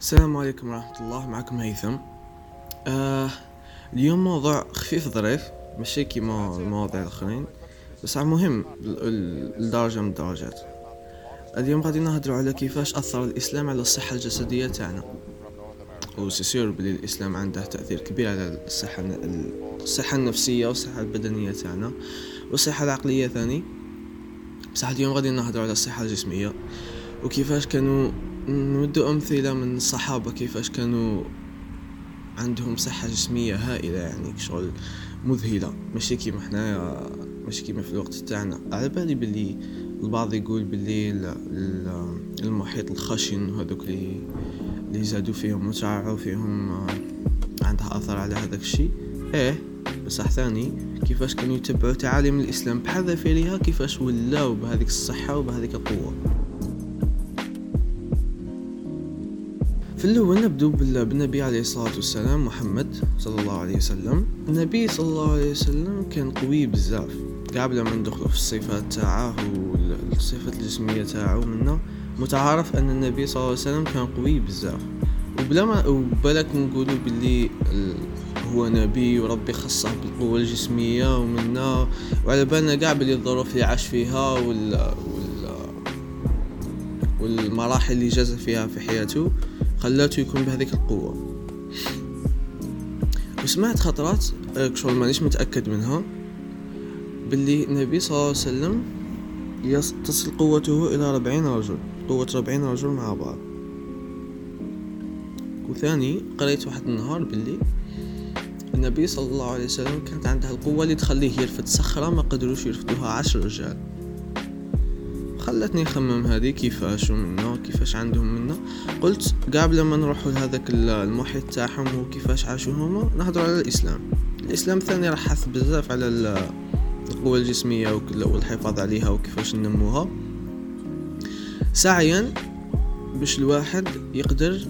السلام عليكم ورحمة الله. معكم هيثم. آه اليوم موضوع خفيف ظريف ماشي كيما المواضيع الآخرين بس مهم لدرجة من الدرجات. اليوم غادي نهضروا على كيفاش أثر الإسلام على الصحة الجسدية تاعنا. وسيسير بلي الإسلام عنده تأثير كبير على الصحة الصحة النفسية والصحة البدنية تاعنا والصحة العقلية ثاني. بصح اليوم غادي نهضروا على الصحة الجسمية وكيفاش كانوا نودو أمثلة من الصحابة كيفاش كانوا عندهم صحة جسمية هائلة يعني شغل مذهلة. ماشي كيما حنايا ماشي كيما في الوقت تاعنا. على بالي بلي البعض يقول بلي المحيط الخشن وهذوك اللي اللي زادوا فيهم متعة فيهم عندها أثر على هذاك الشيء. إيه بصح ثاني كيفاش كانوا يتبعوا تعاليم الإسلام؟ بحذافيرها كيفاش ولاو بهذيك الصحة وبهذيك القوة؟ في الأول نبدو بالنبي عليه الصلاة والسلام محمد صلى الله عليه وسلم. النبي صلى الله عليه وسلم كان قوي بزاف. قبل ما ندخلوا في الصفات تاعه والصفات الجسمية تاعه منا متعارف أن النبي صلى الله عليه وسلم كان قوي بزاف. وبلا ما وبالك نقولوا باللي هو نبي وربي خصه بالقوة الجسمية ومنا وعلى بالنا قاع بلي الظروف اللي عاش فيها وال والمراحل اللي جاز فيها في حياته. خلاته يكون بهذيك القوة. وسمعت خطرات آه، شغل مانيش متأكد منها باللي النبي صلى الله عليه وسلم تصل قوته إلى ربعين رجل قوة ربعين رجل مع بعض. وثاني قريت واحد النهار باللي النبي صلى الله عليه وسلم كانت عنده القوة اللي تخليه يرفد صخرة ما قدروش يرفدوها عشر رجال. خلتني نخمم هذه كيفاش ومنا كيفاش عندهم منا؟ قلت قبل ما نروحوا لهذاك المحيط تاعهم وكيفاش عاشوا هما نهضروا على الإسلام. الإسلام ثاني راح حث بزاف على القوة الجسمية والحفاظ عليها وكيفاش ننموها سعيا باش الواحد يقدر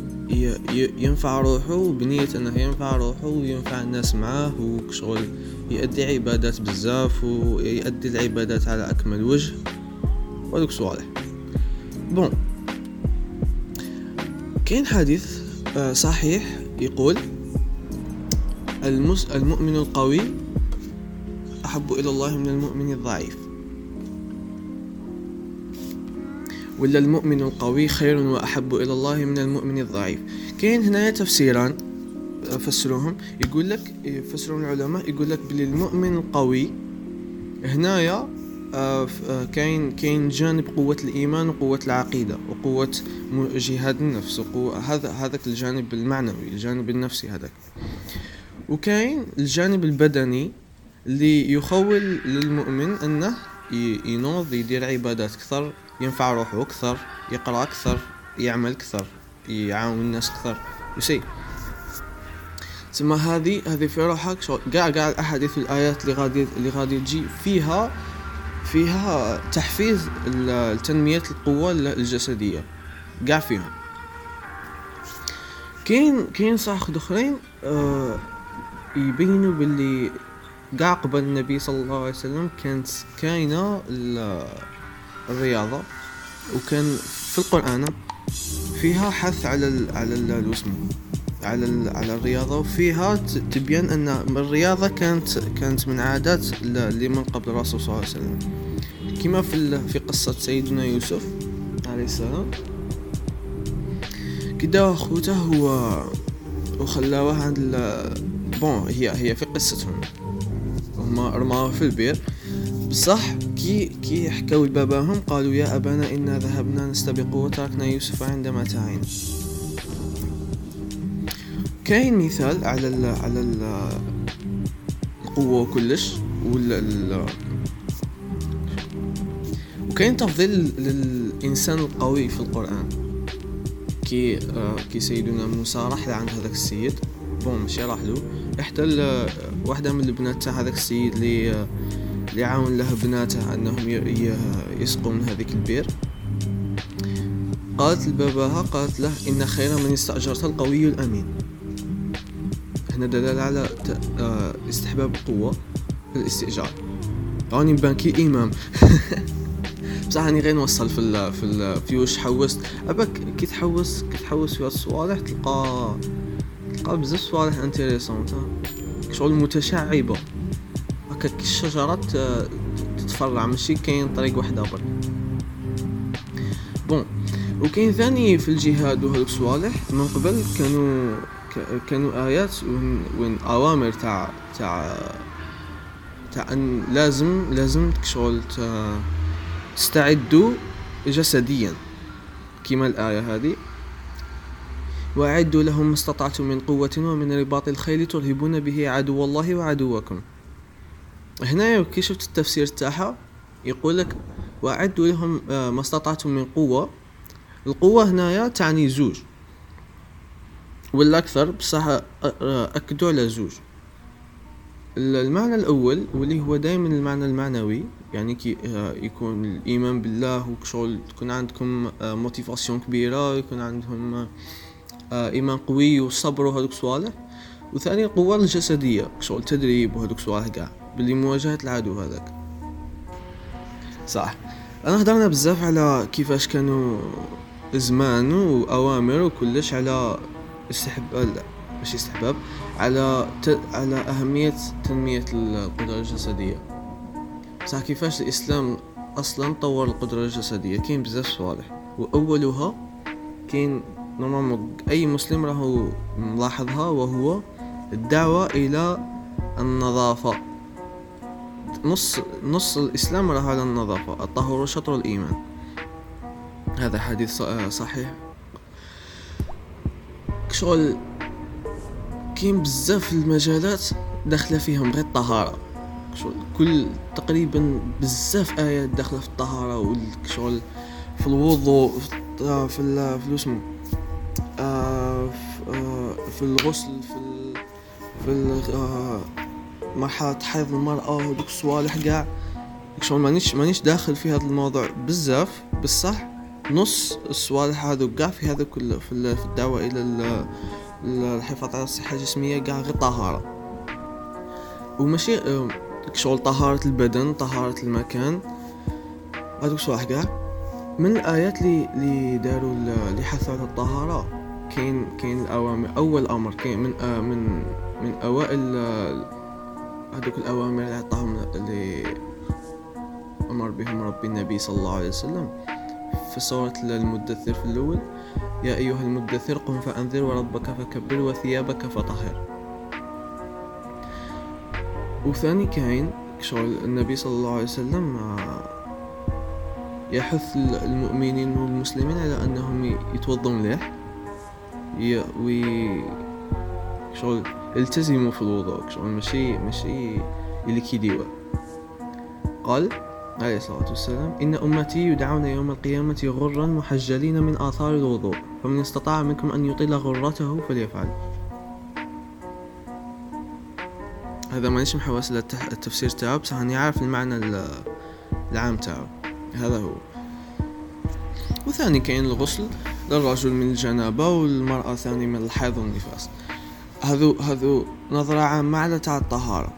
ينفع روحه بنية إنه ينفع روحه وينفع الناس معاه وشغل يؤدي عبادات بزاف ويؤدي العبادات على أكمل وجه. وهذوك صوالح بون. كاين حديث آه، صحيح يقول المس المؤمن القوي أحب إلى الله من المؤمن الضعيف. ولا المؤمن القوي خير وأحب إلى الله من المؤمن الضعيف. كاين هنا تفسيران آه، فسروهم. يقول لك يفسرون العلماء يقول لك بلي المؤمن القوي هنايا كاين كاين جانب قوة الإيمان وقوة العقيدة وقوة جهاد النفس هذا هذاك الجانب المعنوي الجانب النفسي هذاك. وكاين الجانب البدني اللي يخول للمؤمن أنه ينوض يدير عبادات أكثر ينفع روحه أكثر يقرأ أكثر يعمل أكثر يعاون الناس أكثر يسي ثم هذه هذه في روحك كاع كاع الأحاديث الآيات اللي غادي اللي غادي تجي فيها فيها تحفيز لتنمية القوة الجسدية. قاع فيهم كاين كاين صح اخرين آه يبينوا باللي قاع قبل النبي صلى الله عليه وسلم كانت كاينة الرياضة وكان في القرآن فيها حث على على الوسم على على الرياضة وفيها تبين أن الرياضة كانت كانت من عادات اللي من قبل الرسول صلى الله عليه وسلم. كما في في قصة سيدنا يوسف عليه السلام. كدا خوته هو وخلاوه عند بون هي هي في قصتهم. هما رماوه في البير. بصح كي كي حكاو لباباهم قالوا يا أبانا إنا ذهبنا نستبق وتركنا يوسف عند متاعنا كاين مثال على ال على ال القوة كلش ولا وكاين تفضيل للإنسان القوي في القرآن. كي آه كي سيدنا موسى راح لعند هذاك السيد bon ماشي راح له احتل واحدة من البنات تاع هذاك السيد اللي آه اللي عاون له بناته أنهم يسقوا من هذيك البير. قالت لباباها قالت له إن خير من استأجرت القوي الأمين. هنا دلالة على آه، استحباب القوة في الاستئجار. راني بان كي إمام. بصح راني غير نوصل في ال في ال في واش حوست. اباك كي تحوس كي تحوس في الصوالح تلقى تلقى بزاف صوالح intéressantes شغل متشعبة. هكا الشجرات تتفرع ماشي كاين طريق واحدة برك بون وكاين ثاني في الجهاد وهذوك الصوالح من قبل كانوا كانوا آيات وين أوامر تاع تاع تاع أن لازم لازم شغل تستعدوا جسديا. كما الآية هذه. وأعدوا لهم ما استطعتم من قوة ومن رباط الخيل ترهبون به عدو الله وعدوكم. هنا كي شفت التفسير تاعها؟ يقول لك وأعدوا لهم آه، ما استطعتم من قوة. القوة هنايا تعني زوج. ولا أكثر بصح آه، أكدوا على زوج. المعنى الأول واللي هو دائما المعنى المعنوي يعني كي آه، يكون الإيمان بالله وشغل تكون عندكم motivation كبيرة يكون عندهم إيمان قوي وصبر وهذوك صوالح. وثاني القوة الجسدية شغل تدريب وهذوك صوالح قاع باللي مواجهة العدو هذاك. صح. أنا هضرنا بزاف على كيفاش كانوا زمان وأوامر وكلش على استحباب ماشي استحباب على ت... على أهمية تنمية القدرة الجسدية. بصح كيفاش الإسلام أصلا طور القدرة الجسدية؟ كاين بزاف صوالح وأولها كاين نورمالمون أي مسلم راهو ملاحظها وهو الدعوة إلى النظافة. نص نص الإسلام راه على النظافة الطهور شطر الإيمان. هذا حديث صحيح. شغل كاين بزاف المجالات داخلة فيهم غير الطهارة. كل تقريبا بزاف آيات داخلة في الطهارة والشغل في الوضوء في في في اسمه آه في, آه في الغسل في في آه مرحلة حيض المرأة ودوك الصوالح قاع شغل مانيش مانيش داخل في هذا الموضوع بزاف بصح نص الصوالح هذو قاع في هذا كله في الدعوة إلى الحفاظ على الصحة الجسمية قاع غير طهارة. وماشي شغل طهارة البدن طهارة المكان. هذوك الصوالح قاع من الآيات اللي اللي داروا اللي حثوا على الطهارة كاين كاين الأوامر أول أمر كاين من آه من من أوائل هذوك الأوامر اللي عطاهم اللي أمر بهم ربي النبي صلى الله عليه وسلم. في سورة المدثر في الأول يا أيها المدثر قم فأنذر وربك فكبر وثيابك فطهر. وثاني كاين شغل النبي صلى الله عليه وسلم آه، يحث المؤمنين والمسلمين على أنهم يتوضوا مليح وي شغل التزموا في الوضوء شغل ماشي ماشي اللي كيديوه قال عليه الصلاة والسلام إن أمتي يدعون يوم القيامة غرا محجلين من آثار الوضوء فمن استطاع منكم أن يطيل غرته فليفعل. هذا مانيش محوس التفسير تاعو بصح راني عارف المعنى العام تاعو. هذا هو. وثاني كاين الغسل للرجل من الجنابة والمرأة ثاني من الحيض والنفاس. هذو هذو نظرة عامة على تاع الطهارة.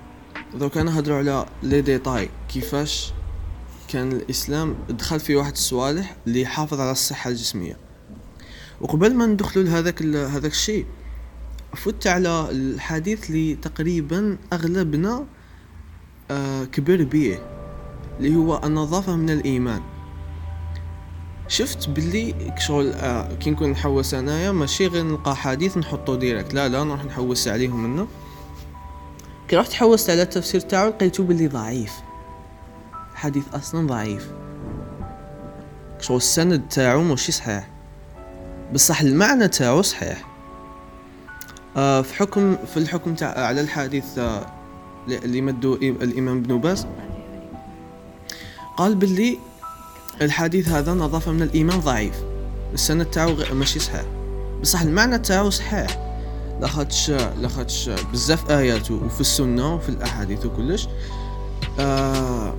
لو كان هدرو على les détails كيفاش كان الإسلام دخل في واحد الصوالح اللي يحافظ على الصحة الجسمية. وقبل ما ندخلوا لهذاك هذاك الشيء فوت على الحديث اللي تقريبا أغلبنا آه كبر بيه اللي هو النظافة من الإيمان. شفت باللي شغل آه كي نكون نحوس أنايا ماشي غير نلقى حديث نحطو direct لا لا نروح نحوس عليهم منه. كي رحت حوست على التفسير تاعو لقيتو باللي ضعيف. حديث أصلا ضعيف. شغل السند تاعو ماشي صحيح. بصح المعنى تاعو صحيح. في حكم في الحكم تاع على الحديث آه اللي مدو الإمام ابن باز. قال باللي الحديث هذا نظافة من الإيمان ضعيف. السند تاعو ماشي صحيح. بصح المعنى تاعو صحيح. لاخاطش لاخاطش بزاف آيات وفي السنة وفي الأحاديث وكلش. آه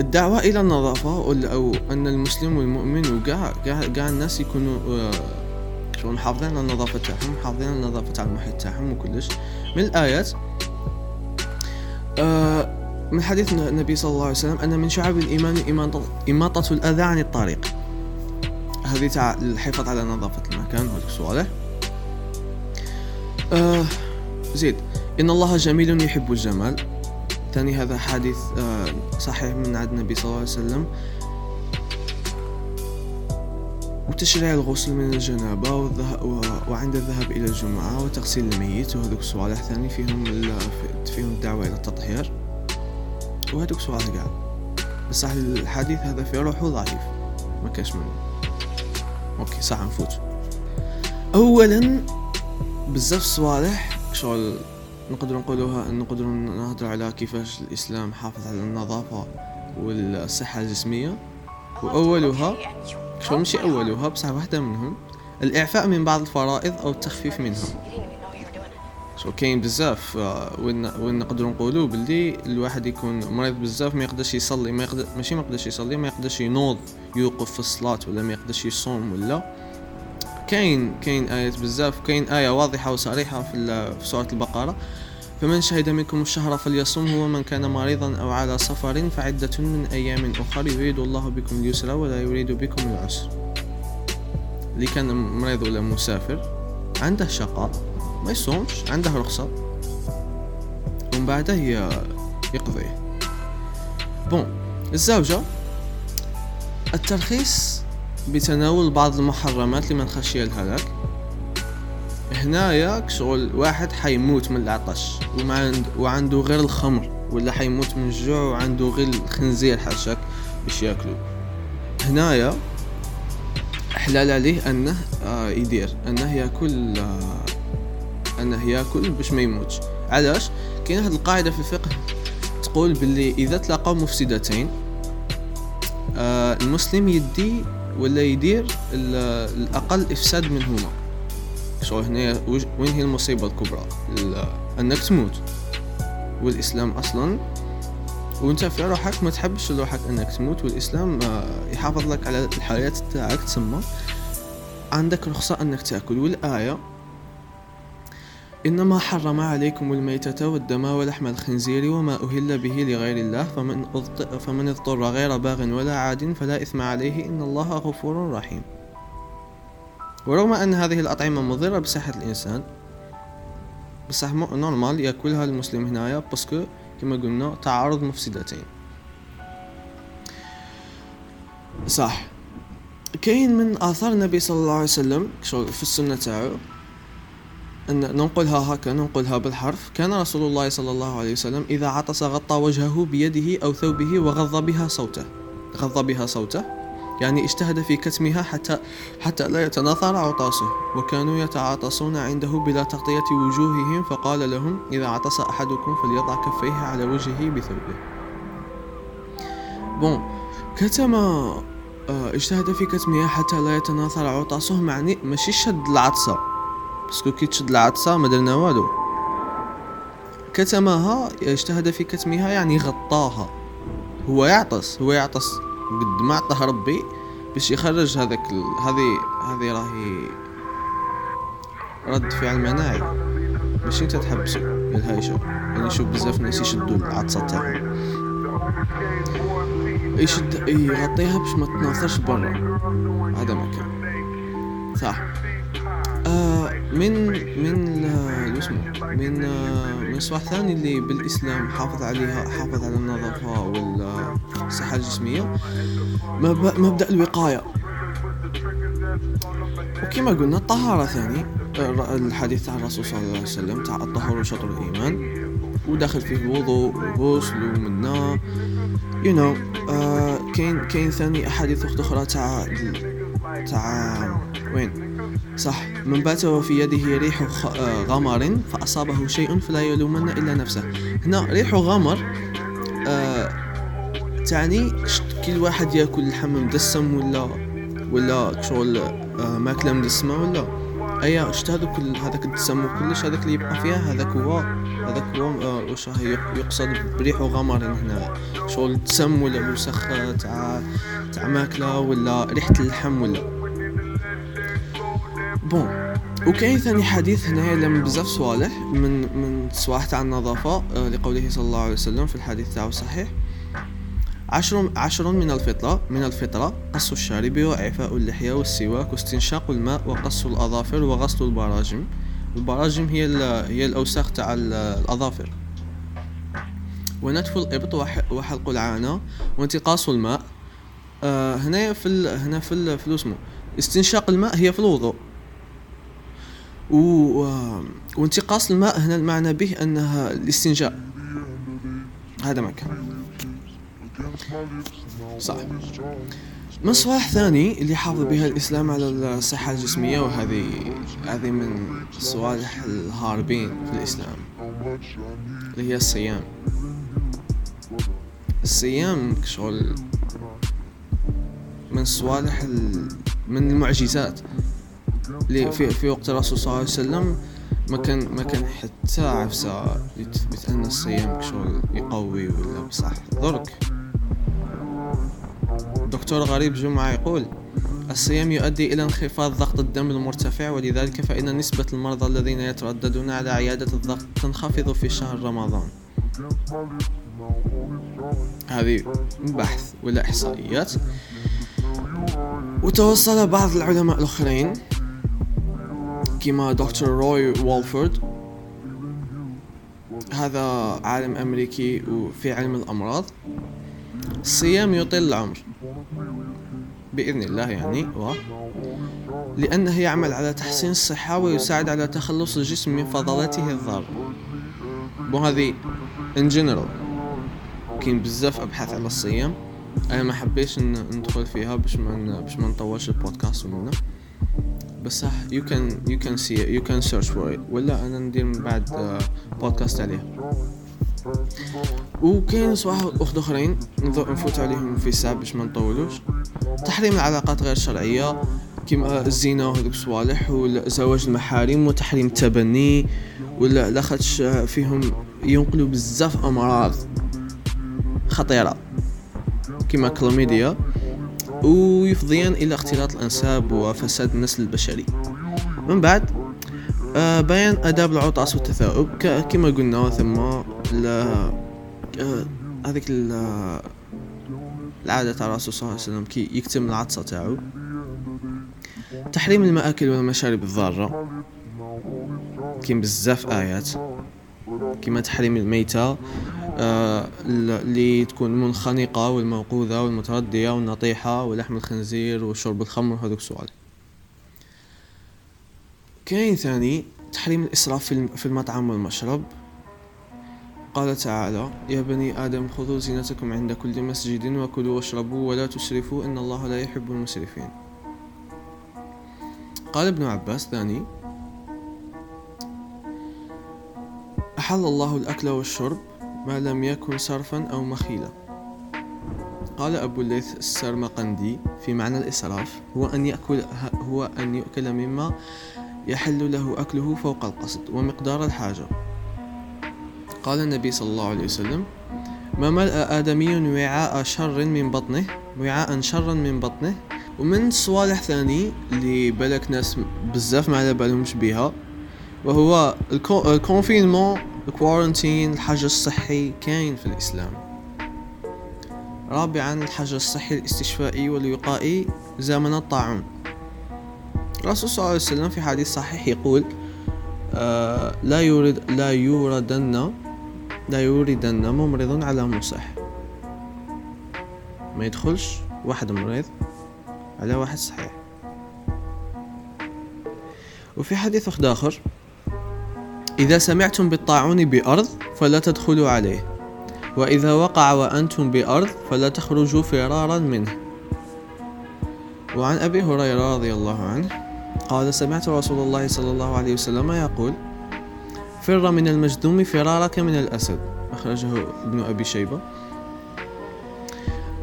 الدعوة إلى النظافة أو أن المسلم والمؤمن وكاع كاع كاع الناس يكونوا آه شو محافظين على النظافة تاعهم محافظين على النظافة تاع المحيط تاعهم وكلش. من الآيات آه من حديث النبي صلى الله عليه وسلم أن من شعب الإيمان إماطة الأذى عن الطريق. هذه تاع الحفاظ على نظافة المكان هذوك صوالح. آه زيد إن الله جميل يحب الجمال. ثاني هذا حديث آه صحيح من عند النبي صلى الله عليه وسلم. وتشريع الغسل من الجنابة وعند الذهاب إلى الجمعة وتغسيل الميت وهذوك صوالح ثاني فيهم فيهم الدعوة إلى التطهير. وهذوك صوالح قاع. بصح الحديث هذا في روحه ضعيف. ما كاش منه. أوكي صح نفوت. اولا بزاف صوالح شغل نقدر نقولوها نقدر نهضر على كيفاش الإسلام حافظ على النظافة والصحة الجسمية. وأولها شغل ماشي اولها بصح واحدة منهم. الإعفاء من بعض الفرائض أو التخفيف منها شو كاين بزاف وين وين نقدروا نقولوا باللي الواحد يكون مريض بزاف ما يقدرش يصلي ما يقدر ماشي ما يقدرش يصلي ما يقدرش ينوض يوقف في الصلاة ولا ما يقدرش يصوم ولا. كاين كاين آيات بزاف كاين آية واضحة وصريحة في, في سورة البقرة. فمن شهد منكم الشهر فليصم هو من كان مريضا أو على سفر فعدة من أيام أخر يريد الله بكم اليسر ولا يريد بكم العسر. اللي كان مريض ولا مسافر عنده شقاء ما يصومش عنده رخصة. ومن بعده يقضيه. بون الزوجة الترخيص بتناول بعض المحرمات لمن خشي الهلاك. هنايا شغل واحد حيموت من العطش وما وعنده غير الخمر ولا حيموت من الجوع وعنده غير الخنزير حاشاك باش ياكلو. هنايا حلال عليه أنه آه يدير أنه ياكل آه أنه ياكل باش ما يموتش. علاش؟ كاين واحد القاعدة في الفقه تقول باللي إذا تلاقاو مفسدتين آه المسلم يدي ولا يدير الأقل إفساد منهما. شو هنا وين هي المصيبة الكبرى؟ أنك تموت. والإسلام أصلا وإنت في روحك ما تحبش روحك أنك تموت. والإسلام آه، يحافظ لك على الحياة تاعك تسمى. عندك رخصة أنك تأكل. والآية إنما حرم عليكم الميتة والدم ولحم الخنزير وما أهل به لغير الله. فمن اضطر غير باغ ولا عاد فلا إثم عليه. إن الله غفور رحيم. ورغم أن هذه الأطعمة مضرة بصحة الإنسان بصح normal يأكلها المسلم هنايا parce que كما قلنا تعارض مفسدتين. صح. كاين من آثار النبي صلى الله عليه وسلم في السنة تاعو أن ننقلها هكا ننقلها بالحرف. كان رسول الله صلى الله عليه وسلم إذا عطس غطى وجهه بيده أو ثوبه وغض بها صوته غض بها صوته. يعني اجتهد في كتمها حتى حتى لا يتناثر عطاسه. وكانوا يتعاطسون عنده بلا تغطية وجوههم فقال لهم إذا عطس أحدكم فليضع كفيه على وجهه بثوبه. bon كتم آه، اجتهد في كتمها حتى لا يتناثر عطاسه معني ماشي شد العطسة. parce que كي تشد العطسة ما درنا والو. كتمها اجتهد في كتمها يعني غطاها. هو يعطس هو يعطس. قد ما عطاه ربي باش يخرج هذاك هذه هذه راهي رد فعل مناعي باش أنت تحبسو الهايشة يعني شوف. بزاف ناس يشدو العطسة تاعهم يشد يغطيها باش ما تناثرش برا. هذا ما كان. صح. آه من من اسمه؟ من من صح ثاني اللي بالإسلام حافظ عليها حافظ على النظافه والصحة الجسمية. مبدأ الوقاية. وكما قلنا الطهارة ثاني. الحديث تاع الرسول صلى الله عليه وسلم تاع الطهور شطر الإيمان. وداخل فيه الوضوء والغسل ومنا يو you know, uh, كاين كاين ثاني أحاديث أخرى تاع تاع وين؟ صح. من بات وفي يده ريح آه، غمر فأصابه شيء فلا يلومن إلا نفسه. هنا ريح غمر آه تعني كل واحد يأكل لحم مدسم ولا ولا شغل آه ماكلة مدسمة ولا؟ أيا اش هذاك هذاك الدسم وكلش هذاك اللي يبقى فيها هذاك هو هذاك هو آه واش يقصد بريح غمر هنا. شغل الدسم ولا الوسخ تاع تاع ماكلة ولا ريحة اللحم ولا؟ بون. وكاين ثاني حديث هنايا لم بزاف صوالح. من من صوالح تاع النظافة آه، لقوله صلى الله عليه وسلم في الحديث تاعو صحيح. عشر عشر من الفطرة من الفطرة قص الشارب وإعفاء اللحية والسواك واستنشاق الماء وقص الأظافر وغسل البراجم. البراجم هي هي الأوساخ تاع الأظافر. ونتف الإبط وحلق العانة وانتقاص الماء. آه هنا في. هنا في. في استنشاق الماء هي في الوضوء. و... وانتقاص الماء هنا المعنى به أنها الاستنجاء هذا مكان صح. من صلاح ثاني اللي حافظ بها الإسلام على الصحة الجسمية وهذه هذه من صوالح الهاربين في الإسلام اللي هي الصيام. الصيام شغل من صوالح من المعجزات. اللي في في وقت الرسول صلى الله عليه وسلم ما كان ما كان حتى عفسة يثبت أن الصيام شغل يقوي ولا بصح. درك. دكتور غريب جمعة يقول الصيام يؤدي إلى انخفاض ضغط الدم المرتفع ولذلك فإن نسبة المرضى الذين يترددون على عيادة الضغط تنخفض في شهر رمضان. هذه بحث ولا إحصائيات. وتوصل بعض العلماء الآخرين كما دكتور روي والفورد هذا عالم أمريكي في علم الأمراض. الصيام يطيل العمر. بإذن الله يعني و لأنه يعمل على تحسين الصحة ويساعد على تخلص الجسم من فضلاته الضارة. وهذه in general كاين بزاف أبحاث على الصيام. أنا ما حبيتش ندخل فيها باش ما باش ما نطولش البودكاست منه can you can see it. You can search for it. ولا أنا ندير من بعد بودكاست آه، عليه. وكاين صوالح أخرين نفوت عليهم في ساعة باش ما نطولوش. تحريم العلاقات غير الشرعية كيما الزنا وهذوك الصوالح وزواج المحارم وتحريم التبني ولا لاخاطش فيهم ينقلوا بزاف أمراض خطيرة. كيما كلاميديا ويفضيان إلى اختلاط الأنساب وفساد النسل البشري. من بعد آه بيان آداب العطاس والتثاؤب كما قلنا ثم آه، هذيك العادة تاع الرسول صلى الله عليه وسلم كي يكتم العطسة تاعو. تحريم المآكل والمشارب الضارة. كاين بزاف آيات. كما تحريم الميتة. اللي تكون منخنقة والموقوذة والمتردية والنطيحة ولحم الخنزير وشرب الخمر وهذوك السؤال كاين ثاني تحريم الإسراف في المطعم والمشرب. قال تعالى يا بني آدم خذوا زينتكم عند كل مسجد وكلوا واشربوا ولا تسرفوا إن الله لا يحب المسرفين. قال ابن عباس ثاني أحل الله الأكل والشرب ما لم يكن صرفا أو مخيلا. قال أبو الليث السرمقندي في معنى الإسراف هو أن يأكل هو أن يؤكل مما يحل له أكله فوق القصد ومقدار الحاجة. قال النبي صلى الله عليه وسلم ما ملأ آدمي وعاء شر من بطنه وعاء شرا من بطنه ومن صوالح ثاني اللي بالك ناس بزاف ما على بالهمش بيها وهو الكونفينمون الكوارنتين الحجر الصحي كاين في الإسلام. رابعا الحجر الصحي الاستشفائي والوقائي زمن الطاعون. الرسول صلى الله عليه وسلم في حديث صحيح يقول آه لا يورد لا يوردن لا يوردن ممرض على مصح. ما يدخلش واحد مريض على واحد صحيح. وفي حديث آخر إذا سمعتم بالطاعون بأرض فلا تدخلوا عليه وإذا وقع وأنتم بأرض فلا تخرجوا فرارا منه. وعن أبي هريرة رضي الله عنه قال سمعت رسول الله صلى الله عليه وسلم يقول فر من المجذوم فرارك من الأسد. أخرجه ابن أبي شيبة.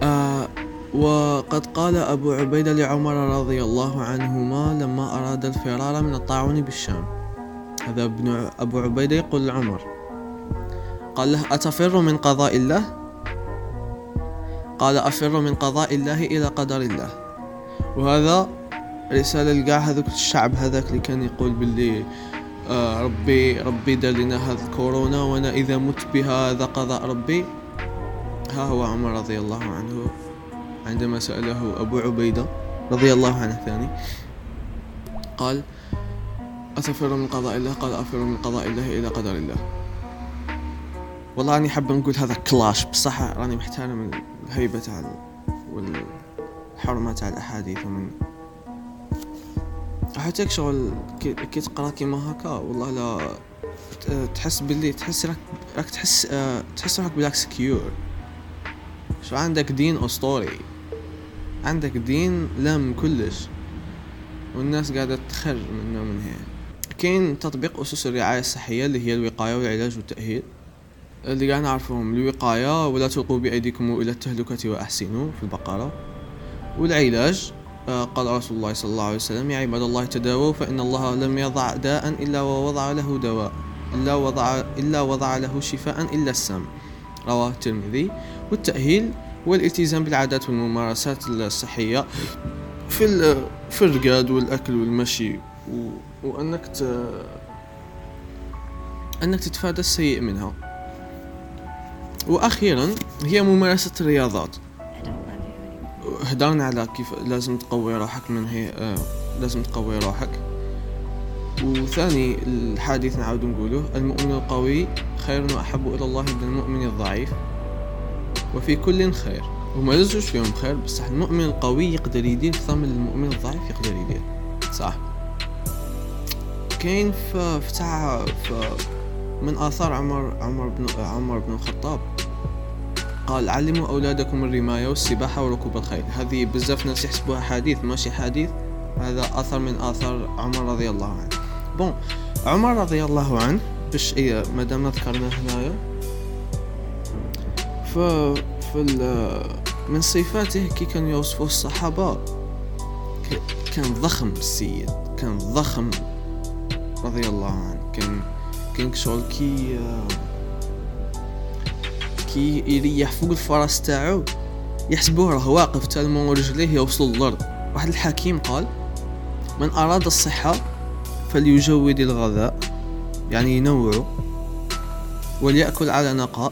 آه وقد قال أبو عبيدة لعمر رضي الله عنهما لما أراد الفرار من الطاعون بالشام. هذا ابن أبو عبيدة يقول لعمر قال له أتفر من قضاء الله؟ قال أفر من قضاء الله إلى قدر الله. وهذا رسالة لقاع هذوك الشعب هذاك اللي كان يقول باللي آه ربي ربي دار لنا هذا الكورونا وأنا إذا مت بها هذا قضاء ربي. ها هو عمر رضي الله عنه عندما سأله أبو عبيدة رضي الله عنه الثاني قال أتفر من قضاء الله قال أفر من قضاء الله إلى قدر الله. والله أني حاب نقول هذا كلاش بصح راني محترم الهيبة تاع والحرمة تاع الأحاديث ومن حتى شغل كي تقرأ كيما هكا. والله لا تحس باللي تحس راك راك تحس أه تحس روحك بلاك سكيور شو عندك دين اسطوري عندك دين لم كلش. والناس قاعدة تخر منه من هي كاين تطبيق أسس الرعاية الصحية اللي هي الوقاية والعلاج والتأهيل. اللي قاعد نعرفهم الوقاية ولا تلقوا بأيديكم إلى التهلكة وأحسنوا في البقرة. والعلاج آه، قال رسول الله صلى الله عليه وسلم يا عباد الله تداووا فإن الله لم يضع داء إلا ووضع له دواء إلا وضع إلا وضع له شفاء إلا السم. رواه الترمذي. والتأهيل والالتزام بالعادات والممارسات الصحية في في الرقاد والأكل والمشي و... وأنك ت... أنك تتفادى السيء منها. وأخيرا هي ممارسة الرياضات. هدرنا على كيف لازم تقوي روحك من هي آه لازم تقوي روحك. وثاني الحديث نعاود نقوله المؤمن القوي خير وأحب إلى الله من المؤمن الضعيف وفي كل خير. وما لزوج فيهم خير بصح المؤمن القوي يقدر يدير أكثر من المؤمن الضعيف يقدر يدير. صح. كاين في تاع من آثار عمر عمر بن عمر بن الخطاب. قال علموا أولادكم الرماية والسباحة وركوب الخيل. هذه بزاف ناس يحسبوها حديث ماشي حديث هذا أثر من آثار عمر رضي الله عنه. بون عمر رضي الله عنه باش إيه مادام ذكرنا هنايا ف في من صفاته كي كان يوصفه الصحابة كان ضخم السيد كان ضخم. رضي الله عنه. كان كان شغل كي كي يريح فوق الفرس تاعو يحسبوه راه واقف tellement رجليه يوصلوا للأرض. واحد الحكيم قال من أراد الصحة فليجود الغذاء. يعني ينوعه. وليأكل على نقاء.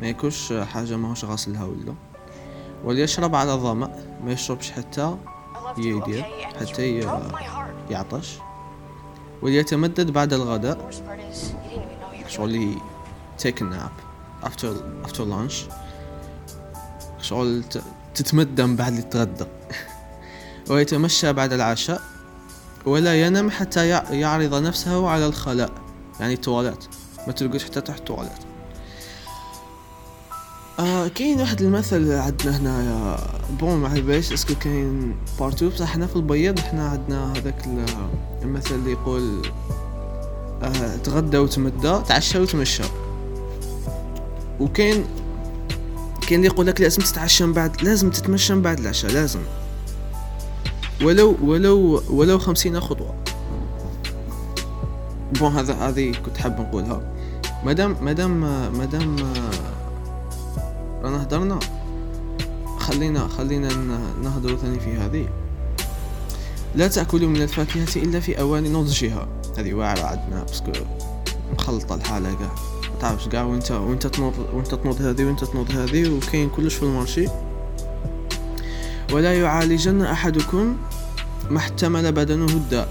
ما ياكلش حاجة ماهوش غاسلها ولا وليشرب على ظمأ. ما يشربش حتى يدير حتى يعطش. وليتمدد بعد الغداء. شغل a nap after after lunch. شغل تتمدن بعد اللي تغدى ويتمشى بعد العشاء. ولا ينام حتى يعرض نفسه على الخلاء يعني التواليت. ما تلقوش حتى تحت التواليت. آه كاين واحد المثل عندنا هنايا bon ما باليش est-ce que كاين partout بصح حنا في البيض حنا عندنا هذاك المثل اللي يقول آه تغدى وتمدى تعشى وتمشى. وكاين كاين اللي يقول لك لازم تتعشى من بعد لازم تتمشى من بعد العشاء لازم. ولو ولو ولو خمسين خطوة. bon هذا هذه كنت حاب نقولها. مادام مادام مادام رانا هدرنا. خلينا خلينا نهضروا ثاني في هذه. لا تأكلوا من الفاكهة إلا في أوان نضجها. هذه واعرة عندنا parce que مخلطة الحالة كاع تعرفش كاع وانت وانت تنوض وانت تنوض هذه وانت تنوض هذه وكاين كلش في ال marché. ولا يعالجن أحدكم ما احتمل بدنه الداء.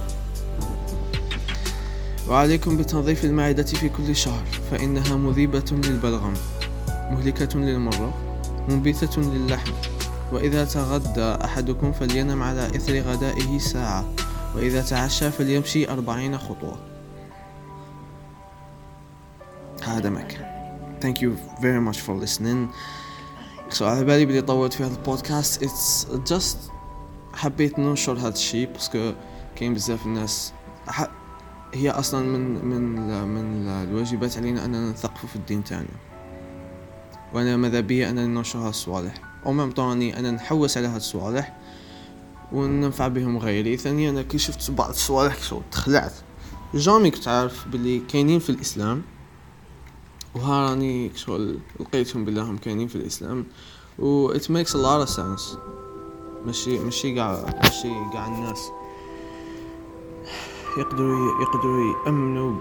وعليكم بتنظيف المعدة في كل شهر فإنها مذيبة للبلغم. مهلكة للمرة منبتة للحم. وإذا تغدى أحدكم فلينم على إثر غدائه ساعة. وإذا تعشى فليمشي أربعين خطوة. هذا مك thank you very much for listening. So على بالي باللي طولت في هذا البودكاست. It's just حبيت ننشر هذا الشيء parce que كاين بزاف الناس. هي أصلا من من من الواجبات علينا أننا نثقفوا في الدين تاعنا. وأنا ماذا بيا انني ننشر هذه الصوالح au même temps أنا نحوس على هذه الصوالح وننفع بهم غيري. ثانيا أنا كي شفت بعض الصوالح تخلعت جامي كنت عارف باللي كاينين في الإسلام وها راني شغل لقيتهم بالله هم كاينين في الإسلام و it makes a lot of sense. ماشي ماشي قاع ماشي قاع الناس. يقدروا يقدروا يأمنوا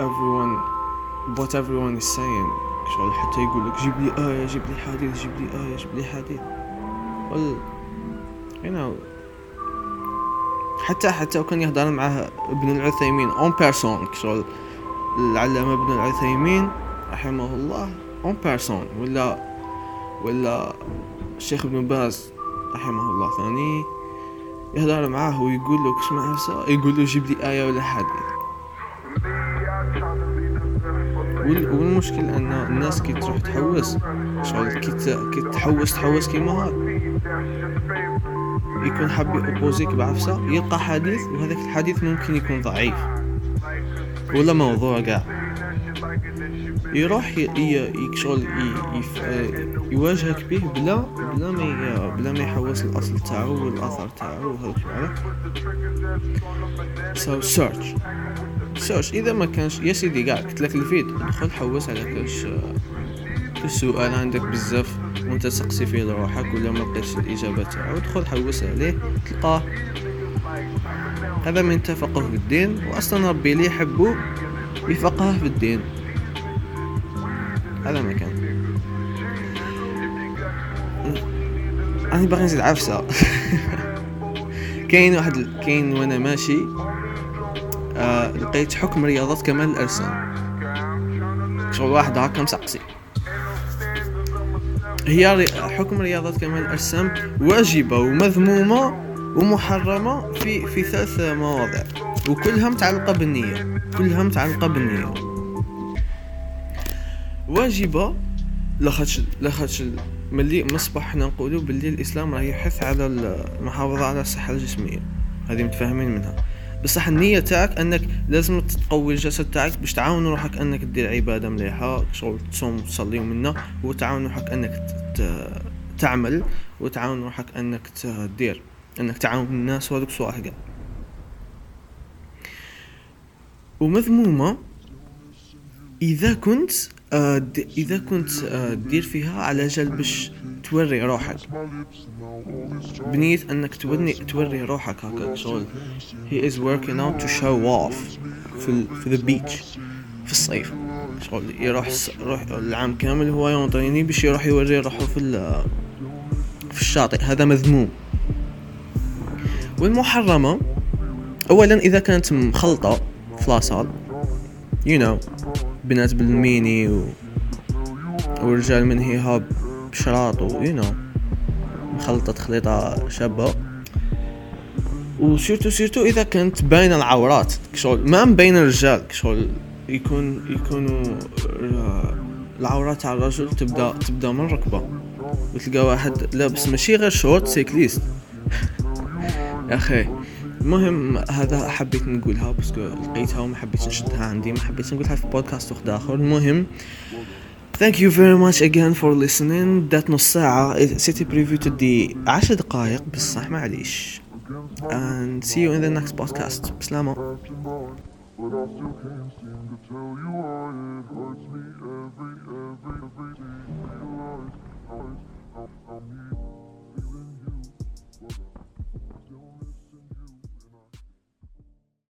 everyone what everyone is saying. شغل حتى يقول لك جيب لي آية جيب لي حديث جيب لي آية جيب لي حديث. well you know. حتى حتى وكان يهضر معاه ابن العثيمين en personne شغل. العلامة ابن العثيمين رحمه الله en personne ولا ولا الشيخ ابن باز رحمه الله ثاني يهضر معاه ويقول له كش معاه يقول له جيب لي آية ولا حديث. والمشكل أن الناس كي تروح تحوس. شغل كي تحوس تحوس كيما هاد يكون حاب يوبوزيك بعفسة يلقى حديث وهذاك الحديث ممكن يكون ضعيف. ولا موضوع قاع يروح يكشغل يواجهك به بلا بلا ما بلا ما يحوس الأصل تاعو والاثر تاعو وهذا على سو سيرش إذا ما كانش يا سيدي قاع قلت لك الفيد دخل حوس على كاش السؤال عندك بزاف. وأنت تسقسي فيه لروحك ولا ما لقيتش الإجابة تاعو دخل حوس عليه تلقاه. هذا من تفقه في الدين واصلا ربي اللي يحبه يفقه في الدين. هذا ما كان. أنا باغي نزيد عفسة. كاين واحد كاين وأنا ماشي. آه لقيت حكم رياضة كمال الأجسام. شغل واحد هاكا مسقسي. هي حكم رياضة كمال الأجسام واجبة ومذمومة ومحرمة في في ثلاث مواضع. وكلها متعلقة بالنية. كلها متعلقة بالنية. واجبة لاخاطش لاخاطش ملي مصبح حنا نقولوا باللي الإسلام راه يحث على المحافظة على الصحة الجسمية. هذه متفاهمين منها. بصح النية تاعك أنك لازم تقوي الجسد تاعك باش تعاون روحك أنك دير عبادة مليحة شغل تصوم تصلي منا وتعاون روحك أنك تعمل وتعاون روحك أنك تدير أنك تعاون الناس وهذوك صوالح كاع ومذمومة إذا كنت إذا كنت آه، دير فيها على جال باش توري روحك. بنية أنك توري توري روحك هكا شغل. He is working out to show off في في the beach في الصيف. شغل يروح روح العام كامل هو يونطريني باش يروح يوري روحه في في الشاطئ. هذا مذموم. والمحرمة اولا إذا كانت مخلطة في la salle you know. بنات بالميني و... ورجال من هاب بشراط و you know مخلطة خليطة شابة. و surtout surtout إذا كانت باينة العورات كشغل ما مبين الرجال كشغل يكون يكونوا العورات تاع الرجل تبدا تبدأ من الركبة وتلقى واحد لابس ماشي غير short cycliste يا أخي. المهم هذا حبيت نقولها parce que لقيتها وما حبيت نشدها عندي ما حبيت نقولها في بودكاست واحد اخر المهم Thank you very much again for listening دات نص ساعة سيتي بريفيو تدي عشر دقايق بصح معليش and see you in the next podcast بسلامة But I still can't seem to tell you why it hurts me every, every, every day you